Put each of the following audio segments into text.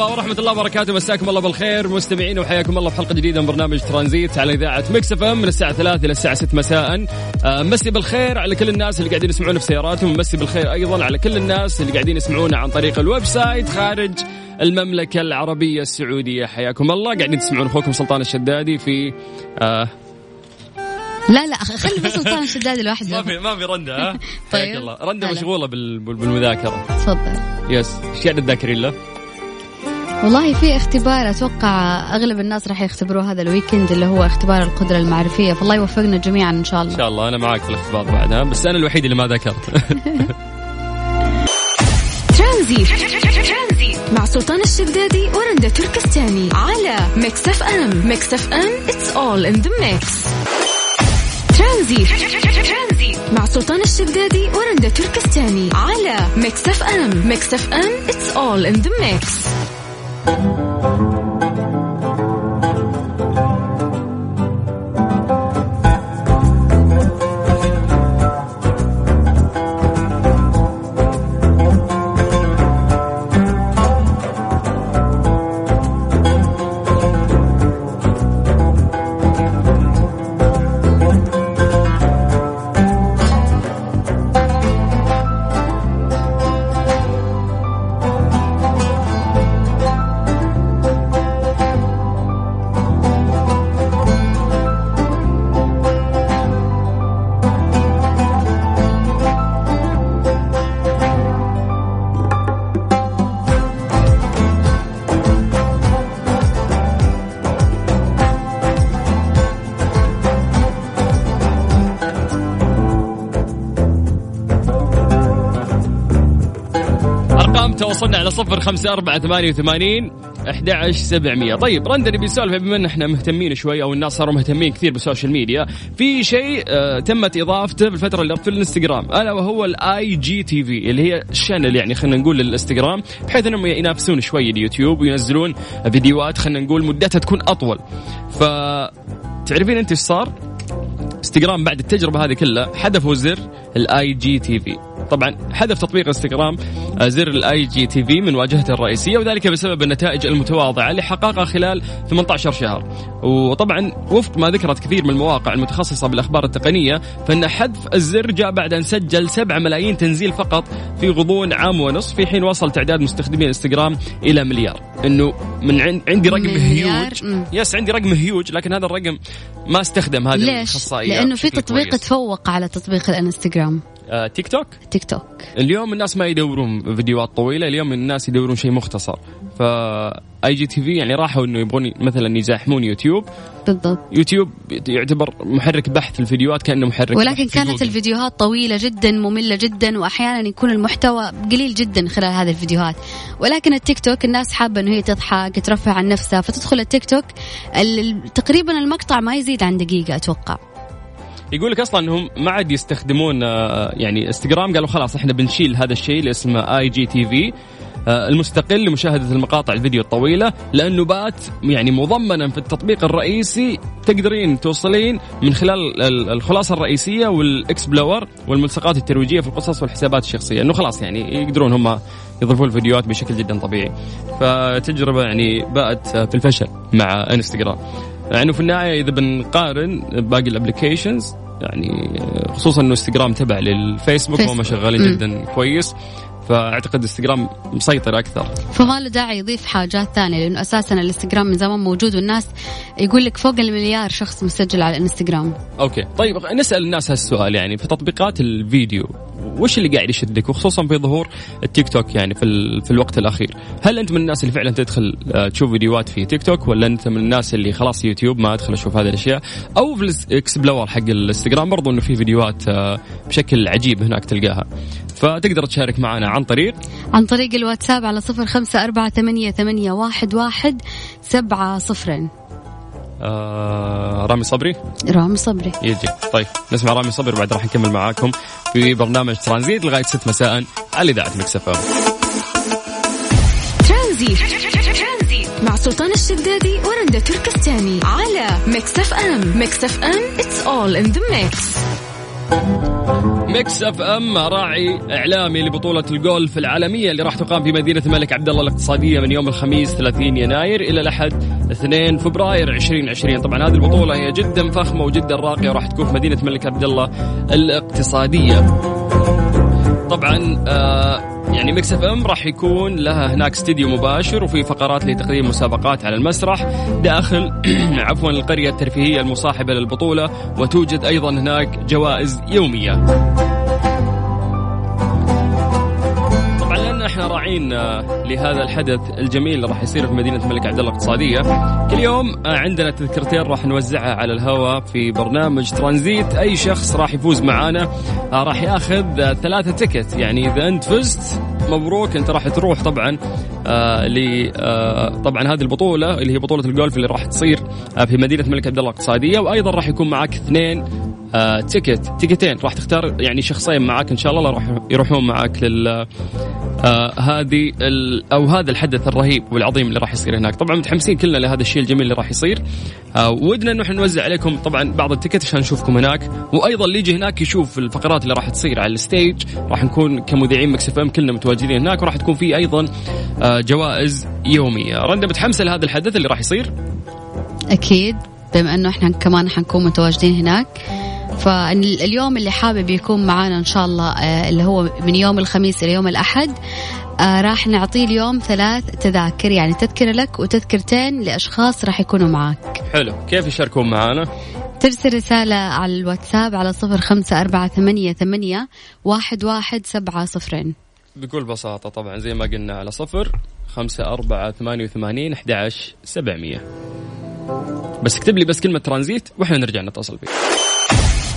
عليكم ورحمة الله وبركاته. مساكم الله بالخير مستمعين وحياكم الله في حلقة جديدة من برنامج ترانزيت على إذاعة مكس إف إم من الساعة 3 إلى الساعة 6 مساء. آه، مسي بالخير على كل الناس اللي قاعدين يسمعونا في سياراتهم. مسي بالخير أيضا على كل الناس اللي قاعدين يسمعونا عن طريق ال website خارج المملكة العربية السعودية. حياكم الله. قاعدين تسمعون أخوكم سلطان الشدادي في آه لا لا خلي بس سلطان الشدادي لوحده. ما في ما في رندا ها؟ طيب. الله. رندا مشغولة بالمذاكرة. تفضل. Yes. إيش قاعدة تذاكرين له؟ والله في اختبار أتوقع أغلب الناس راح يختبروه هذا ال weekend اللي هو اختبار القدرة المعرفية. فالله يوفقنا جميعا إن شاء الله. إن شاء الله. أنا معك في الاختبار بعدها بس أنا الوحيد اللي ما ذاكرت. ترانزيت مع سلطان الشدادي ورندا تركستاني على ميكس اف ام. ميكس اف ام it's all in the mix ترانزيت مع سلطان الشدادي ورندا تركستاني على ميكس اف ام. ميكس اف ام it's all in the mix thank you وصلنا على صفر خمسة أربعة ثمانية وثمانين أحد سبعمية. طيب رندا نبي نسولف بما أن إحنا مهتمين شوي أو الناس صاروا مهتمين كثير بال social media. في شيء آه تمت إضافته بالفترة اللي في الإنستغرام. ألا وهو ال IGTV اللي هي ال channel يعني خلينا نقول للانستغرام بحيث أنهم ينافسون شوي اليوتيوب وينزلون فيديوهات خلينا نقول مدتها تكون أطول. ف تعرفين أنت إيش صار؟ إنستغرام بعد التجربة هذه كلها حذفوا زر ال IGTV طبعا حذف تطبيق انستغرام آه، زر ال IGTV من واجهته الرئيسية وذلك بسبب النتائج المتواضعة اللي حققها خلال 18 شهر. وطبعا وفق ما ذكرت كثير من المواقع المتخصصة بالأخبار التقنية فإن حذف الزر جاء بعد أن سجل 7 ملايين تنزيل فقط في غضون عام ونصف في حين وصل تعداد مستخدمي انستغرام إلى مليار. إنه من عندي رقم هيوج يس عندي رقم هيوج لكن هذا الرقم ما استخدم هذه الخاصية لأنه في تطبيق تفوق على تطبيق الانستغرام. آه، تيك توك تيك توك اليوم الناس ما يدورون فيديوهات طويلة اليوم الناس يدورون شيء مختصر. ف IGTV يعني راحوا إنه يبغون مثلا يزاحمون يوتيوب. بالضبط. يوتيوب يعتبر محرك بحث الفيديوهات كأنه محرك ولكن كانت الفيديوهات طويلة جدا مملة جدا واحيانا يكون المحتوى قليل جدا خلال هذه الفيديوهات. ولكن التيك توك الناس حابة إنه هي تضحك ترفع عن نفسها فتدخل التيك توك تقريبا المقطع ما يزيد عن دقيقة أتوقع. يقول لك أصلا إنهم ما عاد يستخدمون آه، يعني إنستغرام قالوا خلاص إحنا بنشيل هذا الشيء اللي اسمه IGTV المستقل لمشاهدة المقاطع الفيديو الطويلة لأنه بات يعني مضمنا في التطبيق الرئيسي تقدرين توصلين من خلال الخلاصة الرئيسية وال explore والملصقات الترويجية في القصص والحسابات الشخصية أنه خلاص يعني يقدرون هم يضيفون الفيديوهات بشكل جدا طبيعي. فتجربة يعني بات في الفشل مع إنستغرام. يعني في النهاية إذا بنقارن باقي ال applications يعني خصوصا إنه انستغرام تبع للفيسبوك وهم شغالين جدا كويس. فأعتقد انستغرام مسيطر أكثر. فما له داعي يضيف حاجات ثانية لأنه أساسا الإنستغرام من زمان موجود والناس يقول لك فوق المليار شخص مسجل على الإنستغرام. Okay. طيب نسأل الناس هالسؤال يعني في تطبيقات الفيديو وش اللي قاعد يشدك؟ وخصوصا في ظهور التيك توك يعني في, في الوقت الأخير. هل أنت من الناس اللي فعلا تدخل آه، تشوف فيديوهات في تيك توك ولا أنت من الناس اللي خلاص يوتيوب ما أدخل أشوف هذه الأشياء؟ أو في ال explore حق الإنستغرام برضو إنه في فيديوهات آه، بشكل عجيب هناك تلقاها. فتقدر تشارك معنا عن طريق؟ عن طريق الواتساب على صفر خمسة أربعة ثمانية, ثمانية واحد, واحد سبعة صفرين. آه رامي صبري؟ رامي صبري. يجي. طيب نسمع رامي صبري بعد راح نكمل معاكم في برنامج ترانزيت لغاية 6 مساء على إذاعة مكس إف إم ترانزيت. مع سلطان الشدادي ورندا تركستاني على ميكس إف إم. ميكس إف إم it's all in the mix ميكس إف إم راعي إعلامي لبطولة الجولف العالمية اللي راح تقام في مدينة الملك عبد الله الاقتصادية من يوم الخميس 30 يناير إلى الأحد 2 فبراير 2020 طبعا هذه البطولة هي جدا فخمة وجدا راقية وراح تكون في مدينة الملك عبد الله الاقتصادية طبعا آه يعني ميكس اف ام راح يكون لها هناك استديو مباشر وفي فقرات لتقديم مسابقات على المسرح داخل عفوا القرية الترفيهية المصاحبة للبطولة وتوجد أيضا هناك جوائز يومية. إحنا راعين آه، لهذا الحدث الجميل اللي راح يصير في مدينة الملك عبد الله الاقتصادية. كل يوم آه، عندنا تذكرتين راح نوزعها على الهواء في برنامج ترانزيت. أي شخص راح يفوز معانا آه، راح ياخذ ثلاثة ticket يعني إذا أنت فزت مبروك. أنت راح تروح طبعا آه ل آه طبعا هذه البطولة اللي هي بطولة الجولف اللي راح تصير آه في مدينة الملك عبد الله الاقتصادية. وأيضا راح يكون معك اثنين آه ticket. تيكتين. راح تختار يعني شخصين معك. إن شاء الله راح يروحون معك لل آه هذه أو هذا الحدث الرهيب والعظيم اللي راح يصير هناك. طبعا متحمسين كلنا لهذا الشيء الجميل اللي راح يصير. آه ودنا انه إحنا نوزع عليكم طبعا بعض ال ticket عشان نشوفكم هناك. وأيضا اللي يجي هناك يشوف الفقرات اللي راح تصير على ال stage. راح نكون كمذيعين Mix FM كلنا متواجدين هناك. وراح تكون في أيضا آه جوائز يومية. رندا متحمسه لهذا الحدث اللي راح يصير؟ أكيد. بما إنه إحنا كمان حنكون متواجدين هناك. فاليوم اللي حابب يكون معانا إن شاء الله آه، اللي هو من يوم الخميس إلى يوم الأحد آه راح نعطيه اليوم ثلاث تذاكر يعني تذكرة لك وتذكرتين لأشخاص راح يكونوا معك حلو. كيف يشاركون معنا؟ ترسل رسالة على الواتساب على صفر خمسة أربعة ثمانية, ثمانية واحد, واحد سبعة صفرين. بكل بساطة طبعا زي ما قلنا على صفر خمسة أربعة ثمانية وثمانين أحد سبعمية. بس اكتب لي بس كلمة ترانزيت وإحنا نرجع نتصل فيك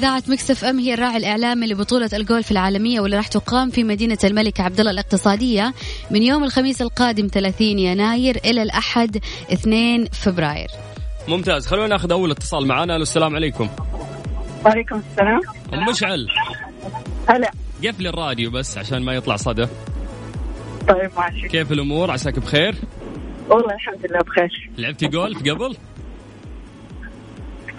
إذاعة مكسف أم هي الراعي الإعلامي لبطولة الجولف العالمية واللي راح تقام في مدينة الملك عبد الله الاقتصادية من يوم الخميس القادم 30 يناير إلى الأحد 2 فبراير. ممتاز خلونا ناخذ أول اتصال معنا السلام عليكم. وعليكم السلام. أم مشعل. هلا. قفل الراديو بس عشان ما يطلع صدى. طيب ماشي. كيف الأمور عساك بخير؟ والله الحمد لله بخير. لعبتي جولف قبل؟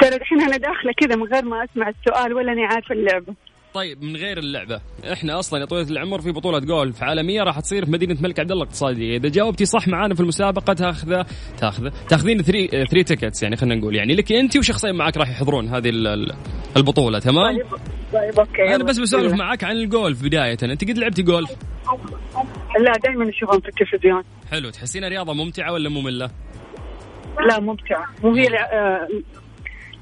ترى الحين أنا داخلة كذا من غير ما أسمع السؤال ولا أني عارفة اللعبة. طيب من غير اللعبة. إحنا أصلا يا طويلة العمر في بطولة جولف عالمية راح تصير في مدينة الملك عبد الله الاقتصادية. إذا جاوبتي صح معانا في المسابقة تاخذ تاخذ تاخذين three three tickets يعني خلينا نقول. يعني لك أنت وشخصين معك راح يحضرون هذه البطولة تمام؟ طيب طيب okay أنا بس بسولف معك عن الجولف بداية. أنت قد لعبتي جولف لا دائما أشوفهم في التلفزيون. حلو. تحسينها رياضة ممتعة ولا مملة؟ لا ممتعة. مو هي آه،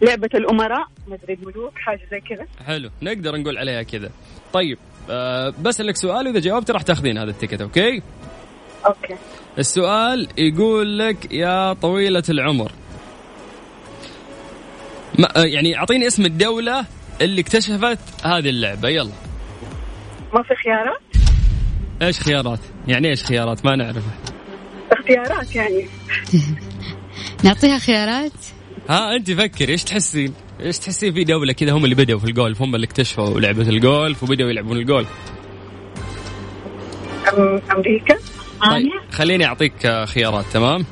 لعبة الأمراء مدري الملوك حاجة زي كذا حلو نقدر نقول عليها كذا طيب أه بسألك سؤال وإذا جاوبت راح تاخذين هذا ال ticket okay okay السؤال يقول لك يا طويلة العمر ما آه، يعني أعطيني اسم الدولة اللي اكتشفت هذه اللعبة يلا ما في خيارات؟ إيش خيارات؟ يعني إيش خيارات؟ ما نعرفها اختيارات يعني نعطيها خيارات؟ ها انت فكري إيش تحسين؟ إيش تحسين في دولة كذا هم اللي بدأوا في الجولف؟ هم اللي اكتشفوا لعبة الجولف وبدأوا يلعبون الجولف؟ أمريكا؟ طيب خليني أعطيك آه، خيارات تمام؟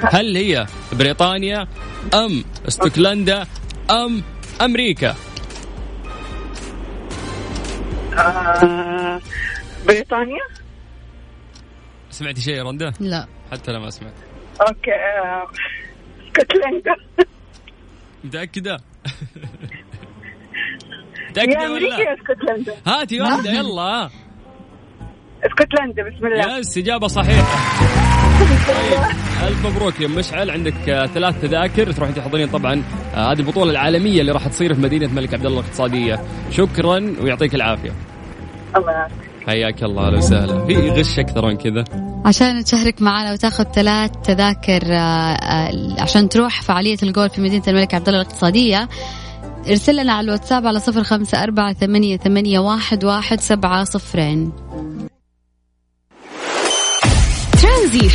هل هي بريطانيا أم اسكتلندا أم أمريكا؟ آه، بريطانيا؟ سمعتي شيء يا رندا لا. حتى أنا ما سمعت. أوكي يا متأكدة؟ أمريكا ولا يا اسكتلندا هاتي واحدة يلا. اسكتلندا بسم الله. yes إجابة صحيحة. طيب ألف مبروك يا مشعل. عندك آه، ثلاث تذاكر تروحين تحضرين طبعا آه، هذه البطولة العالمية اللي راح تصير في مدينة الملك عبد الله الاقتصادية. شكرا ويعطيك العافية. الله يعافيك. حياك الله أهلا وسهلا. في غش أكثر من كذا؟ عشان تشارك معنا وتاخذ ثلاث تذاكر آه، آه، عشان تروح فعالية الجولف في مدينة الملك عبد الله الاقتصادية. ارسل لنا على الواتساب على صفر خمسة أربعة ثمانية, ثمانية واحد, واحد سبعة صفرين. ترانزيت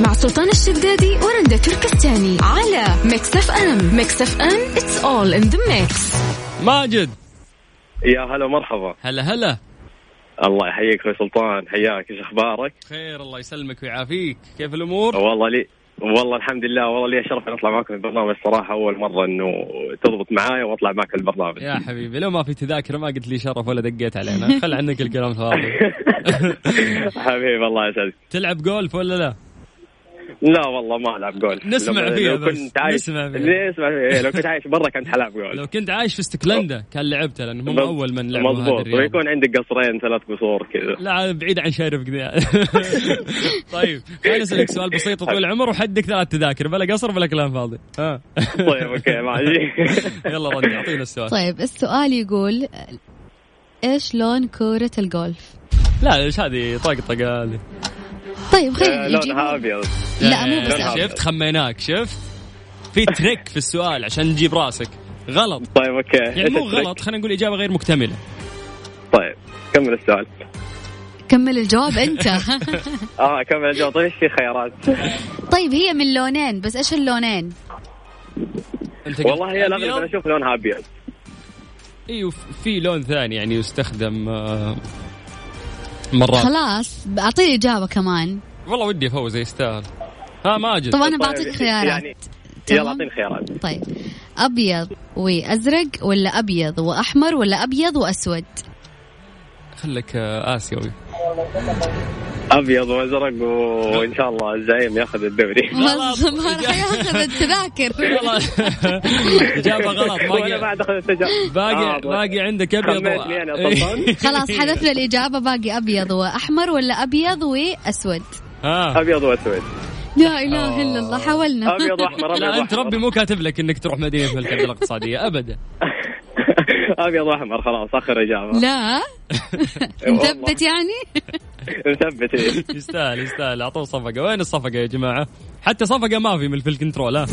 مع سلطان الشدادي ورندا تركستاني على Mix FM. Mix FM it's all in the mix. ماجد. يا هلا مرحبا هلا هلا. الله يحييك أخوي سلطان حياك إيش أخبارك؟ خير الله يسلمك ويعافيك. كيف الأمور؟ والله لي والله الحمد لله والله لي شرف ان أطلع معكم في البرنامج. الصراحه أول مرة إنه تضبط معايا وأطلع معك البرنامج. يا حبيبي لو ما في تذاكر ما قلت لي شرف ولا دقيت علينا. خل عنك الكلام الفاضي حبيبي الله يسعدك. تلعب جولف ولا لا؟ لا والله ما ألعب جول نسمع لو- فيها لو بس. كنت عايش نسمع فيها. نسمع فيها. لو كنت عايش برا كنت حلعب جول لو كنت عايش في اسكتلندا كان لعبتها لأن هم أول من لعبوا هذه مضبوط الرياضة. ويكون عندك قصرين ثلاث قصور كذا. لا بعيد عن شارف كذا طيب خليني أسألك سؤال بسيط طويل العمر وحدك ثلاث تذاكر بلا قصر بلا كلام فاضي. ها؟ طيب okay ماشي يلا رد أعطينا السؤال. طيب السؤال يقول إيش لون كورة الجولف؟ لا إيش هذه؟ طقطقه هذه. طيب خلينا آه، لونها أبيض. لا مو بس. لونها شفت خميناك شفت؟ في trick في السؤال عشان نجيب راسك. غلط. طيب okay. يعني مو؟ غلط خلينا نقول إجابة غير مكتملة. طيب كمل السؤال. كمل الجواب أنت. آه كمل الجواب. طيب إيش في خيارات؟ طيب هي من لونين بس إيش اللونين؟ والله هي الاغلب أبيض. أنا أشوف لونها أبيض. إيوه في لون ثاني يعني يستخدم آه، مرات. خلاص أعطيني إجابة كمان. والله ودي أفوز يستاهل. ها ماجد طب أنا طيب، بعطيك خيارات. يعني؟ يلا أعطيني خيارات. طيب. أبيض وأزرق ولا أبيض وأحمر ولا أبيض وأسود؟ خليك آه، آسيوي. أبيض وأزرق وإن شاء الله الزعيم ياخذ الدوري. ما راح ياخذ التذاكر. إجابة غلط باقي بعد أخذ التجارب باقي باقي عندك أبيض خلاص حذفنا الإجابة باقي أبيض وأحمر ولا أبيض وأسود؟ ها. أبيض وأسود. لا إله إلا الله حاولنا. أبيض وأحمر أبيض لا أنت. ربي مو كاتب لك إنك تروح مدينة الملك الإقتصادية ابدا. ابيض واحمر خلاص آخر إجابة. لا؟ مثبت يعني؟ نثبت إيه. يستاهل يستاهل. أعطوه صفقة. وين الصفقة يا جماعة؟ حتى صفقة ما في من في الكنترول ها؟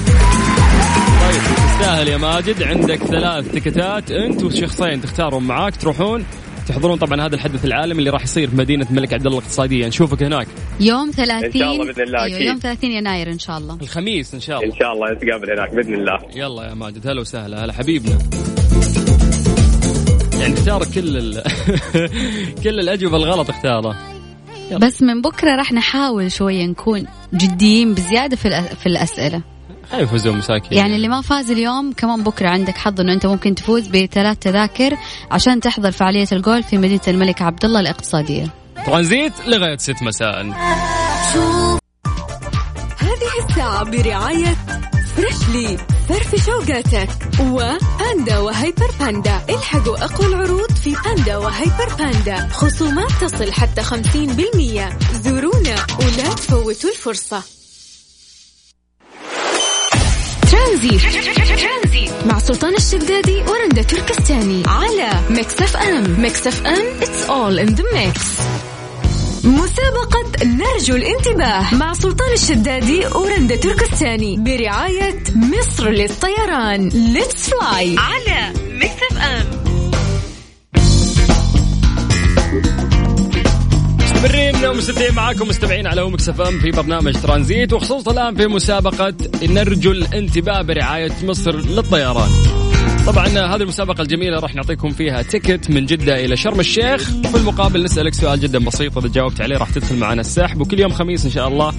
طيب تستاهل يا ماجد. عندك ثلاث تكتات. انت وشخصين تختارهم معاك. تروحون. تحضرون طبعا هذا الحدث العالمي اللي راح يصير في مدينة الملك عبد الله الاقتصادية. نشوفك هناك. يوم 30 إن شاء الله بإذن الله، أكيد. يوم 30 يناير إن شاء الله. الخميس إن شاء إن الله شاء الله نتقابل هناك بإذن الله. يلا يا ماجد. هلا وسهلا. هلا حبيبنا. يعني اختار كل ال... كل الأجوبة الغلط اختاره. بس من بكرة راح نحاول شوية نكون جديين بزيادة في الأ- في الأسئلة. خلينا يفوزون مساكين. يعني اللي ما فاز اليوم كمان بكرة عندك حظ إنه أنت ممكن تفوز بثلاث تذاكر عشان تحضر فعالية الجولف في مدينة الملك عبد الله الإقتصادية. ترانزيت لغاية 6 مساء. هذه الساعة برعاية فريشلي فرفش اوقاتك وباندا وهيبر باندا الحقوا أقوى العروض في باندا وهيبر باندا. خصومات تصل حتى 50% زورونا ولا تفوتوا الفرصة. ترانزيت مع سلطان الشدادي ورندا تركستاني. على Mix FM. Mix FM it's all in the mix. مسابقة نرجو الانتباه مع سلطان الشدادي ورندا تركستاني برعاية مصر للطيران. let's fly على Mix FM مستمرين ومستمتعين معاكم مستمعين على Mix FM في برنامج ترانزيت وخصوصا الآن في مسابقة نرجو الانتباه برعاية مصر للطيران. طبعا هذه المسابقة الجميلة راح نعطيكم فيها ticket من جدة إلى شرم الشيخ. في المقابل نسألك سؤال جدا بسيط إذا جاوبت عليه راح تدخل معنا السحب. وكل يوم خميس إن شاء الله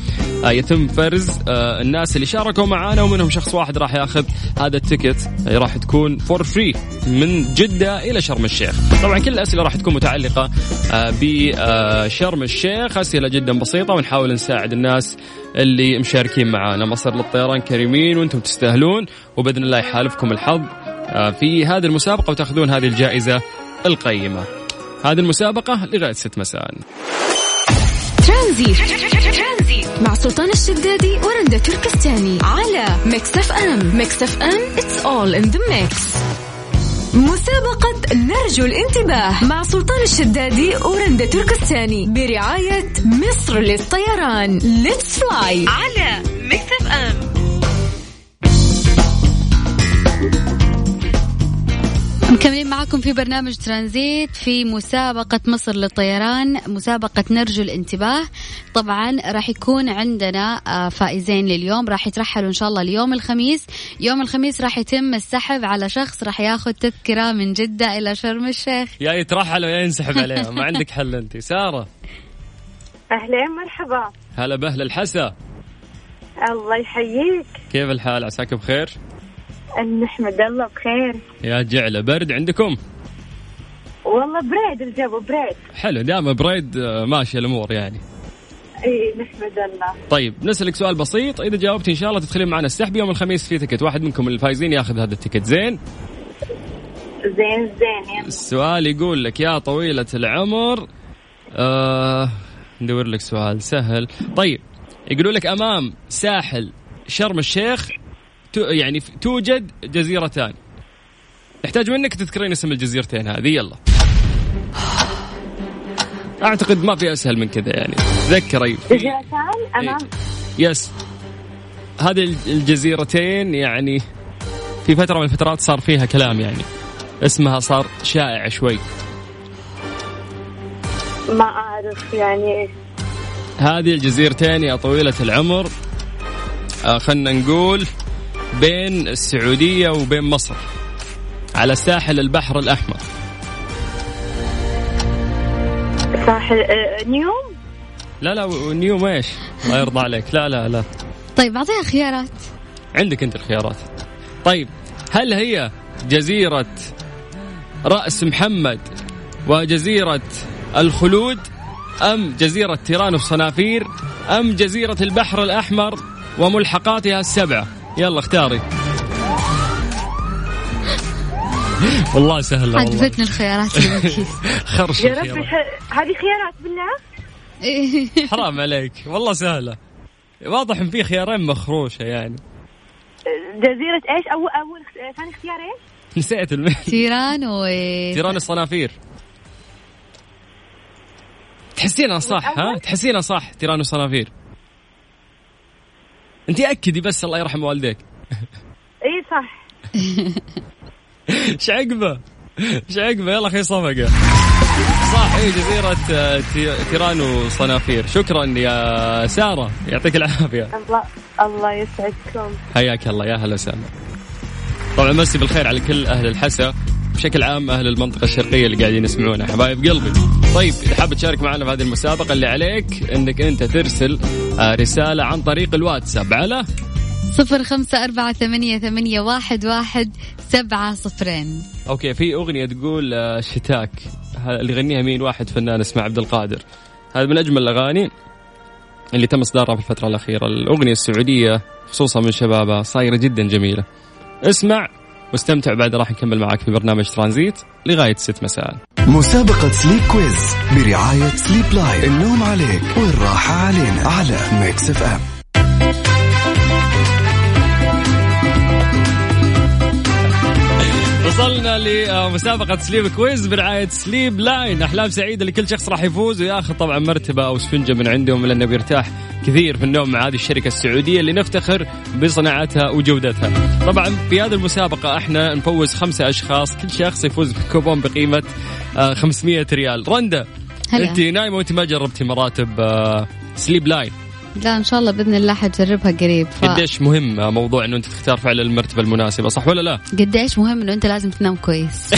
آه، يتم فرز آه، الناس اللي شاركوا معنا ومنهم شخص واحد راح ياخذ هذا ال ticket. راح تكون for free من جدة إلى شرم الشيخ. طبعا كل الأسئلة راح تكون متعلقة آه، بشرم الشيخ. أسئلة جدا بسيطة ونحاول نساعد الناس اللي مشاركين معانا. مصر للطيران كريمين وأنتم تستاهلون. وبإذن الله يحالفكم الحظ. آه، في هذه المسابقة وتاخذون هذه الجائزة القيمة. هذه المسابقة لغاية ست مساء. ترانزيت مع سلطان الشدادي ورندا تركستاني على Mix FM. Mix FM it's all in the mix. مسابقة نرجو الانتباه مع سلطان الشدادي ورندا تركستاني برعاية مصر للطيران. let's fly على Mix FM. مكملين معكم في برنامج ترانزيت في مسابقة مصر للطيران مسابقة نرجو الانتباه. طبعا راح يكون عندنا آه، فائزين لليوم راح يترحلوا إن شاء الله اليوم الخميس. يوم الخميس راح يتم السحب على شخص راح ياخذ تذكرة من جدة إلى شرم الشيخ. يا يترحل ويا ينسحب عليها ما عندك حل أنت. سارة. أهلين مرحبا. هلا بهلا الحسا. الله يحييك. كيف الحال؟ عساك بخير؟ نحمد الله بخير. يا جعله برد عندكم؟ والله بريد الجو بريد. حلو دام بريد آه، ماشيه الأمور يعني. إي نحمد الله. طيب نسألك سؤال بسيط. إذا جاوبت إن شاء الله تدخلين معنا السحب يوم الخميس في تكت واحد منكم من الفايزين ياخذ هذا التكت زين؟ زين زين يلا. السؤال يقول لك يا طويلة العمر. آه ندور لك سؤال سهل. طيب يقولوا لك أمام ساحل شرم الشيخ يعني توجد جزيرتان. نحتاج منك تذكرين اسم الجزيرتين هذه يلا. أعتقد ما في أسهل من كذا يعني. تذكري جزيرتان امام يس هذه الج- الجزيرتين يعني في فترة من الفترات صار فيها كلام يعني. اسمها صار شائع شوي. ما أعرف يعني هذه الجزيرتين يا طويلة العمر. آه خلنا نقول بين السعودية وبين مصر على ساحل البحر الأحمر. ساحل آه، نيوم؟ لا لا ونيوم إيش؟ الله يرضى عليك. لا لا لا. طيب أعطيها خيارات. عندك أنت الخيارات. طيب هل هي جزيرة رأس محمد وجزيرة الخلود أم جزيرة تيران وصنافير أم جزيرة البحر الأحمر وملحقاتها السبعة؟ يلا اختاري. والله سهلة والله. عجبتني الخيارات اللي. خرش يا ربي هذه خيارات بالله إيه. حرام عليك. والله سهلة. واضح إن في خيارين مخروشة يعني. جزيرة إيش؟ أول اول ثاني اختيار إيش؟ نسيت الم... تيران و تيران الصنافير. تحسينها صح ها؟ تحسينها صح تيران الصنافير. انت اكدي بس الله يرحم والديك. اي صح. إيش عقبه إيش عقبه يلا خي صفقة. صح هي جزيرة آه، تي- تيران وصنافير شكرا يا سارة. يعطيك العافية. الله الله يسعدكم. حياك الله يا هلا وسهلا. طبعا مسي بالخير على كل أهل الحسا. بشكل عام أهل المنطقة الشرقية اللي قاعدين يسمعونا. حبايب قلبي طيب إذا حاب تشارك معنا في هذه المسابقة اللي عليك إنك أنت ترسل آه، رسالة عن طريق الواتساب. على؟ صفر خمسة أربعة ثمانية, ثمانية واحد, واحد سبعة صفرين. okay في أغنية تقول آه، شتاك. اللي يغنيها مين؟ واحد فنان اسمه عبد القادر. هذا من أجمل الأغاني اللي تم إصدارها في الفترة الأخيرة. الأغنية السعودية خصوصا من شبابها صايرة جدا جميلة. اسمع. واستمتع بعد راح نكمل معك في برنامج ترانزيت لغاية 6 مساء. مسابقة Sleep Quiz برعاية Sleep Line النوم عليك والراحة علينا على Mix FM وصلنا لمسابقة Sleep Quiz برعاية Sleep Line. أحلام سعيدة لكل شخص راح يفوز. وياخذ طبعا مرتبة أو سفنجة من عندهم لأنه بيرتاح كثير في النوم مع هذه الشركة السعودية اللي نفتخر بصناعتها وجودتها. طبعا في هذه المسابقة إحنا نفوز خمسة أشخاص. كل شخص يفوز بكوبون بقيمة آه، 500 ريال. رندا. أنت نايمة وأنت ما جربتي مراتب آه، Sleep Line. لا إن شاء الله بإذن الله حتجربها قريب. ف... قديش مهم موضوع إنه أنت تختار فعلا المرتبة المناسبة صح ولا لا؟ قديش مهم إنه أنت لازم تنام كويس.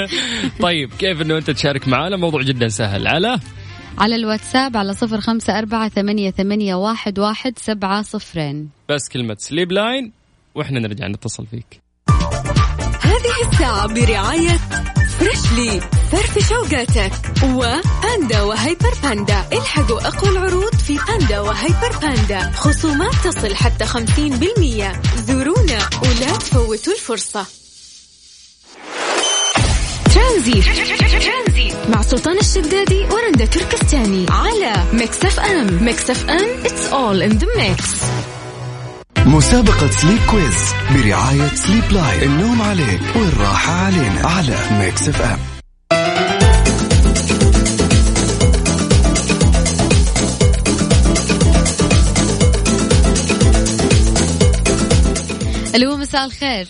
طيب كيف إنه أنت تشارك معنا موضوع جدا سهل. على؟ على الواتساب على صفر خمسة أربعة ثمانية, ثمانية واحد, واحد سبعة صفرين. بس كلمة Sleep Line وإحنا نرجع نتصل فيك. هذه الساعة برعاية Freshly فرفش أوقاتك و Panda و Hyper Panda. الحقوا أقوى العروض في Panda و Hyper Panda. خصومات تصل حتى خمسين بالمية. زورونا ولا تفوتوا الفرصة. ترانزي مع سلطان الشدادي ورندا تركستاني. على Mix FM. Mix FM it's all in the mix. مسابقة Sleep Quiz برعاية Sleep Line النوم عليك والراحة علينا على Mix FM ألو مساء الخير.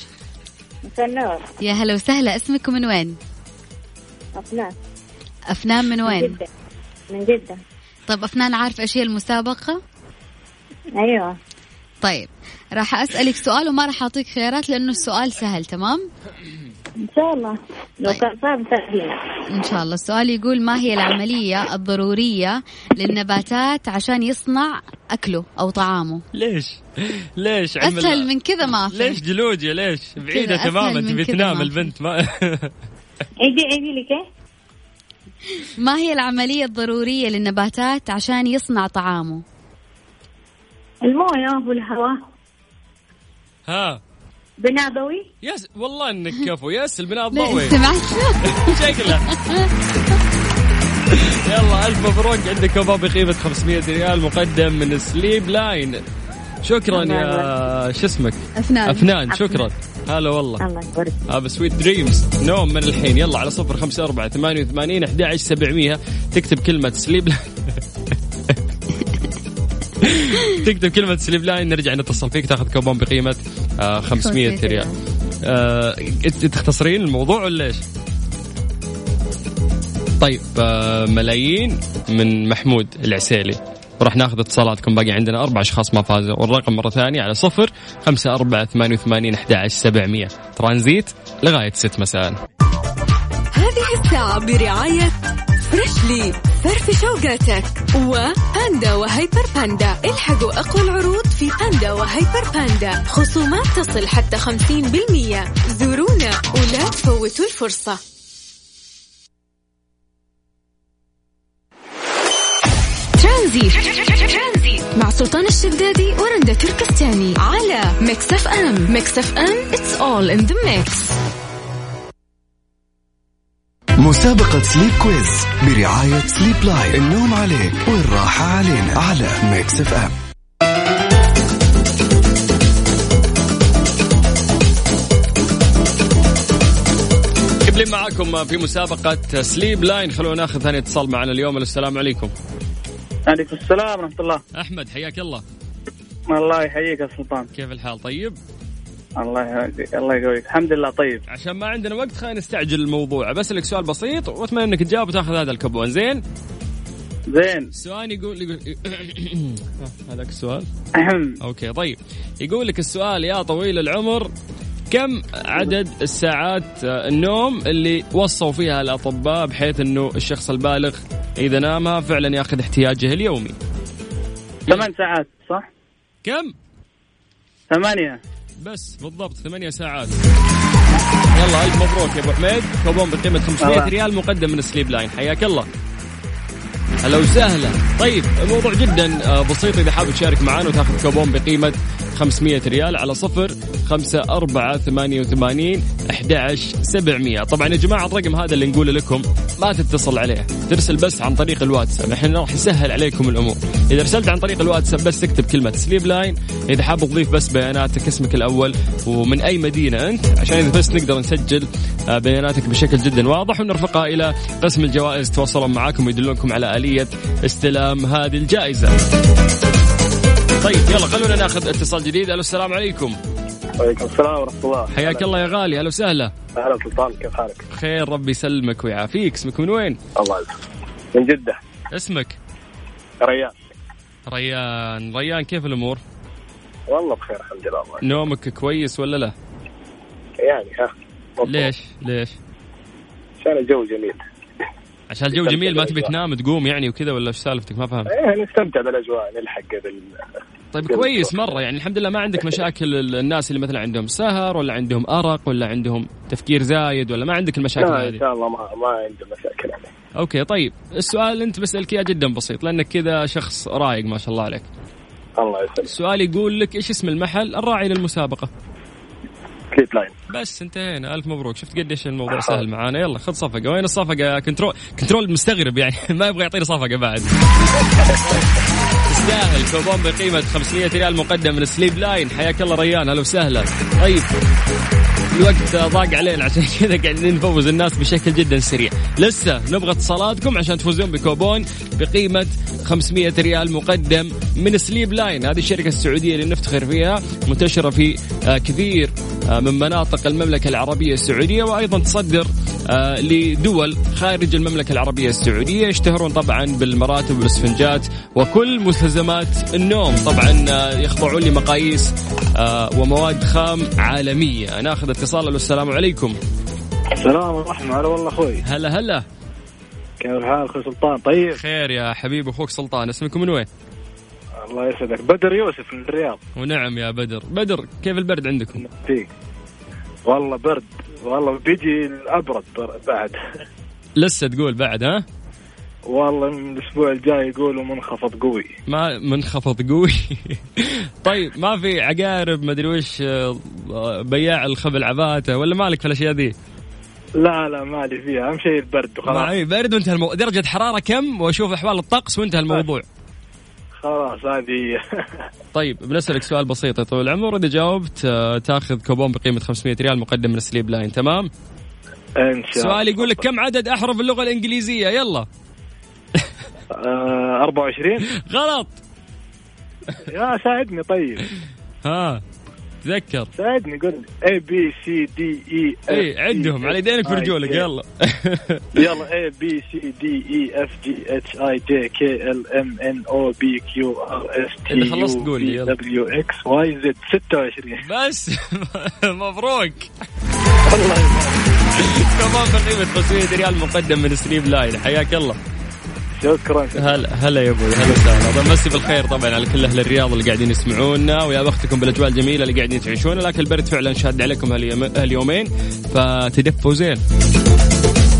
مساء النور. يا هلا وسهلا. اسمك من وين؟ أفنان. أفنان من من وين؟ جدة. من جدة. طيب أفنان عارف إيش هي المسابقة؟ أيوة. طيب راح أسألك سؤال وما راح أعطيك خيارات لأنه السؤال سهل تمام؟ إن شاء الله لو طيب. كان صعب سهلين إن شاء الله السؤال يقول ما هي العملية الضرورية للنباتات عشان يصنع أكله أو طعامه؟ ليش؟ ليش أسهل من كذا ما في ليش جلوجيا ليش؟ بعيدة أسهل تماما تبي تنام. البنت ما عيدي عيدي لي كيف؟ ما هي العملية الضرورية للنباتات عشان يصنع طعامه؟ الموية والهواء ها. بناء ضوئي يس والله إنك كفو. يس البناء الضوئي سمعت؟ شكله. يلا ألف مبروك. عندك كوبون بقيمة 500 ريال مقدم من Sleep Line. شكرا يا شو اسمك؟ أفنان. أفنان شكرا. هلا والله. الله يبارك. هذا sweet dreams نوم من الحين. يلا على صفر خمسة أربعة ثمانية وثمانين أحد عشر سبعمية. تكتب كلمة Sleep Line. تكتب كلمة Sleep Line نرجع نتصل فيك تاخذ كوبون بقيمة آه 500 ريال. آه تختصرين الموضوع ولا إيش؟ طيب آه ملايين من محمود العسيلي. وراح ناخذ اتصالاتكم باقي عندنا. أربع أشخاص ما فازوا. والرقم مرة ثانية على صفر خمسة أربعة ثمانية وثمانين أحد عشر سبعمية. ترانزيت لغاية ست مساء. هذه الساعة برعاية Freshly فرفش أوقاتك و Panda و Hyper Panda الحقوا أقوى العروض في Panda و Hyper Panda. خصومات تصل حتى خمسين بالمية. زورونا ولا تفوتوا الفرصة. ترانزي مع سلطان الشدادي ورندا تركستاني. على Mix FM. Mix FM it's all in the mix. مسابقة Sleep Quiz برعاية Sleep Line النوم عليك والراحة علينا على Mix FM قبل معاكم في مسابقة Sleep Line خلونا ناخذ ثاني اتصال معنا اليوم. السلام عليكم. عليكم السلام ورحمة الله. أحمد حياك الله. الله يحييك يا سلطان. كيف الحال؟ طيب؟ الله يهديك الله يقويك. الحمد لله. طيب. عشان ما عندنا وقت خلينا نستعجل الموضوع. بسألك سؤال بسيط وأتمنى إنك تجاوب وتأخذ هذا الكوبون. زين؟ زين. السؤال يقول يقول هذاك السؤال. okay طيب. يقول لك السؤال يا طويل العمر كم عدد الساعات آه، النوم اللي وصوا فيها الأطباء بحيث إنه الشخص البالغ إذا نامها فعلا يأخذ احتياجه اليومي؟ ثمان ساعات صح؟ كم؟ ثمانية. بس بالضبط ثمانية ساعات. يلا ألف مبروك يا أبو حميد. كوبون بقيمة 500 الله. ريال مقدم من Sleep Line. حياك الله. هلا وسهلا. طيب الموضوع جدا آه، بسيط إذا حابب تشارك معنا وتاخذ كوبون بقيمة 500 ريال على صفر خمسة أربعة ثمانية وثمانين أحد سبعمية. طبعا يا جماعة الرقم هذا اللي نقوله لكم ما تتصل عليه. ترسل بس عن طريق الواتساب. إحنا راح نسهل عليكم الأمور. إذا رسلت عن طريق الواتساب بس تكتب كلمة Sleep Line إذا حاب تضيف بس بياناتك اسمك الأول ومن أي مدينة أنت عشان إذا بس نقدر نسجل آه، بياناتك بشكل جدا واضح ونرفقها إلى قسم الجوائز. تواصلون معاكم ويدلونكم على آلية استلام هذه الجائزة. طيب يلا خلونا ناخذ اتصال جديد. ألو السلام عليكم. وعليكم السلام ورحمة الله. حياك الله يا غالي. أهلا وسهلا أهلا سلطان كيف حالك؟ خير ربي يسلمك ويعافيك. اسمك من وين؟ الله يسلمك. من جدة. اسمك؟ ريان. ريان. ريان كيف الأمور؟ والله بخير الحمد لله الله نومك كويس ولا لا؟ يعني ها. مبروك. ليش؟ ليش؟ عشان الجو جميل. عشان الجو جميل ما تبي تنام تقوم يعني وكذا ولا إيش سالفتك؟ ما فهمت. إيه نستمتع بالأجواء نلحق بال طيب كويس. مرة يعني الحمد لله ما عندك مشاكل ال- الناس اللي مثلا عندهم سهر ولا عندهم أرق ولا عندهم تفكير زايد ولا ما عندك المشاكل لا إن هذه؟ شاء الله ما ما عندي مشاكل يعني. أوكي طيب. السؤال اللي أنت بسألك إياه جدا بسيط لأنك كذا شخص رايق ما شاء الله عليك. الله يسلمك. السؤال يقول لك إيش اسم المحل الراعي للمسابقة؟ Sleep Line. بس انتهينا. ألف مبروك. شفت قديش الموضوع سهل معانا. يلا خذ صفقة. وين الصفقة control؟ control مستغرب يعني. ما يبغى يعطيني صفقة بعد. تستاهل كوبون بقيمه 500 ريال مقدم من Sleep Line. حياك الله ريان هلا وسهلا. طيب. الوقت ضاق علينا عشان كذا قاعدين نفوز الناس بشكل جدا سريع. لسه نبغى اتصالاتكم عشان تفوزون بكوبون بقيمة 500 ريال مقدم من Sleep Line. هذه الشركة السعودية اللي نفتخر فيها منتشرة في آه، كثير آه، من مناطق المملكة العربية السعودية وأيضا تصدر آه، لدول خارج المملكة العربية السعودية يشتهرون طبعا بالمراتب والاسفنجات وكل مستلزمات النوم. طبعا يخضعون لمقاييس ومواد خام عالمية. ناخذ اتصال السلام عليكم. السلام ورحمة هلا والله أخوي. هلا هلا. كيف الحال أخوي سلطان؟ طيب. خير يا حبيبي أخوك سلطان اسمكم من وين؟ الله يسعدك. بدر يوسف من الرياض. ونعم يا بدر. بدر كيف البرد عندكم؟ فيك. والله برد. والله بيجي الأبرد بر- بعد. لسه تقول بعد ها؟ والله من الأسبوع الجاي يقولوا منخفض قوي. ما منخفض قوي. طيب ما في عقارب ما أدري وش آه، بياع الخبل عباته ولا مالك في الأشياء ذي؟ لا لا مالي فيها. أهم شيء البرد وخلاص. معي برد وانتهى المو... درجة حرارة كم؟ وأشوف أحوال الطقس وانتهى الموضوع. خلاص هذه. طيب بنسألك سؤال بسيط يا طويل العمر. إذا جاوبت آه، تاخذ كوبون بقيمة 500 ريال مقدم من Sleep Line. تمام؟ إن شاء الله. سؤال يقول لك كم عدد أحرف اللغة الإنجليزية؟ يلا. 24 غلط. يا ساعدني طيب. ها تذكر. ساعدني قول A B C D E E إيه، عدهم على يدينك ورجولك يلا. يلا A B C D E F G H I J K L M N O P Q R S T إذا خلصت قول لي،. دبليو إكس واي زد 26 بس. مبروك. الله يبارك. كمان بقيمة 500 ريال مقدم من سليب لاين. حياك الله. شكرا. هلا هلا يا أبوي هلا وسهلا. مسي بالخير طبعا على كل أهل الرياض اللي قاعدين يسمعونا ويا بختكم بالأجواء الجميلة اللي قاعدين تعيشونها لكن البرد فعلا شاد عليكم هاليوم- هاليومين فتدفوا زين.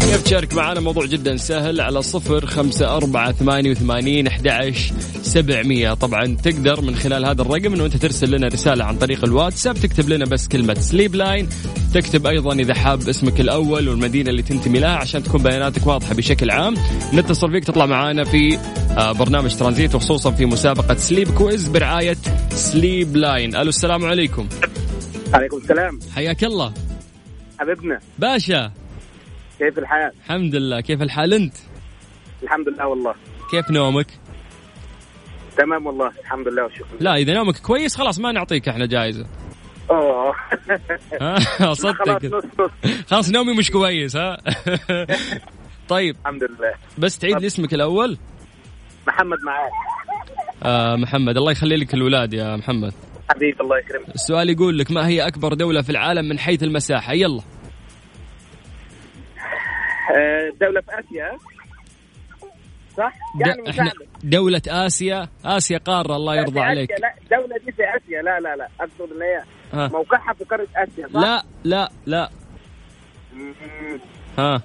كيف تشارك معنا موضوع جدا سهل على صفر خمسة أربعة ثمانية وثمانين أحد سبعمية. طبعا تقدر من خلال هذا الرقم أنه أنت ترسل لنا رسالة عن طريق الواتساب تكتب لنا بس كلمة سليب لاين تكتب أيضا إذا حاب اسمك الأول والمدينة اللي تنتمي لها عشان تكون بياناتك واضحة بشكل عام. نتصل فيك تطلع معنا في آه، برنامج ترانزيت وخصوصا في مسابقة سليب quiz برعاية سليب لاين ألو السلام عليكم. عليكم السلام. حياك الله. حبيبنا. باشا. كيف الحال؟ الحمد لله. كيف الحال أنت؟ الحمد لله والله. كيف نومك؟ تمام والله. الحمد لله والشكر. لا إذا نومك كويس خلاص ما نعطيك إحنا جائزه أوه. صدق. خلاص نومي مش كويس ها؟ طيب. الحمد لله. بس تعيد لي اسمك الأول؟ محمد معاك. آه محمد. الله يخلي لك الولاد يا محمد. حبيبي الله يكرمك. السؤال يقول لك ما هي أكبر دولة في العالم من حيث المساحة؟ يلا. آه، دولة في آسيا. صح؟ يعني إحنا دولة آسيا. آسيا قارة الله يرضى عليك. لا الدولة دي في آسيا. لا لا لا. أقصد إن هي ها. موقعها في قارة آسيا صح؟ لا لا لا. ها.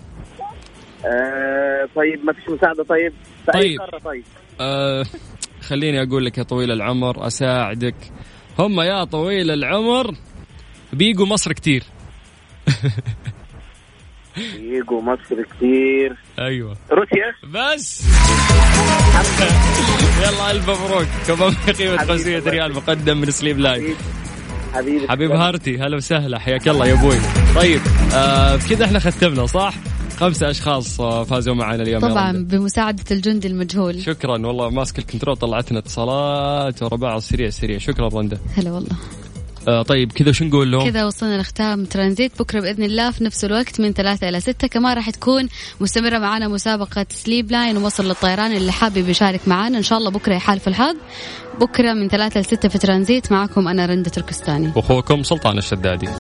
آه طيب ما فيش مساعدة. طيب. في أي طيب. قارة؟ طيب. آه خليني أقول لك يا طويل العمر أساعدك. هم يا طويل العمر بيجوا مصر كتير. يجوا مصر كتير أيوه. روسيا بس. يلا ألف مبروك. كمان قيمة حبيبي 500 الله ريال مقدم من سليب لاين حبيبي. حبيبي. حبيب هارتي هلا وسهلا. حياك الله يا أبوي. طيب آه بكذا إحنا ختمنا صح؟ خمسة أشخاص آه، فازوا معنا اليوم. طبعا. بمساعدة الجندي المجهول. شكرا. والله ماسك الكنترول طلعتنا اتصالات ورا بعض. سريع سريع. شكرا رندا. هلا والله. آه طيب كذا وش نقول لهم؟ كذا وصلنا لختام ترانزيت. بكرة بإذن الله في نفس الوقت من ثلاثة إلى ستة. كمان راح تكون مستمرة معنا مسابقة سليب لاين ووصل للطيران اللي حابب يشارك معنا إن شاء الله بكرة يحالف الحظ. بكرة من ثلاثة لستة في ترانزيت. معكم أنا رنده تركستاني. وأخوكم سلطان الشدادي.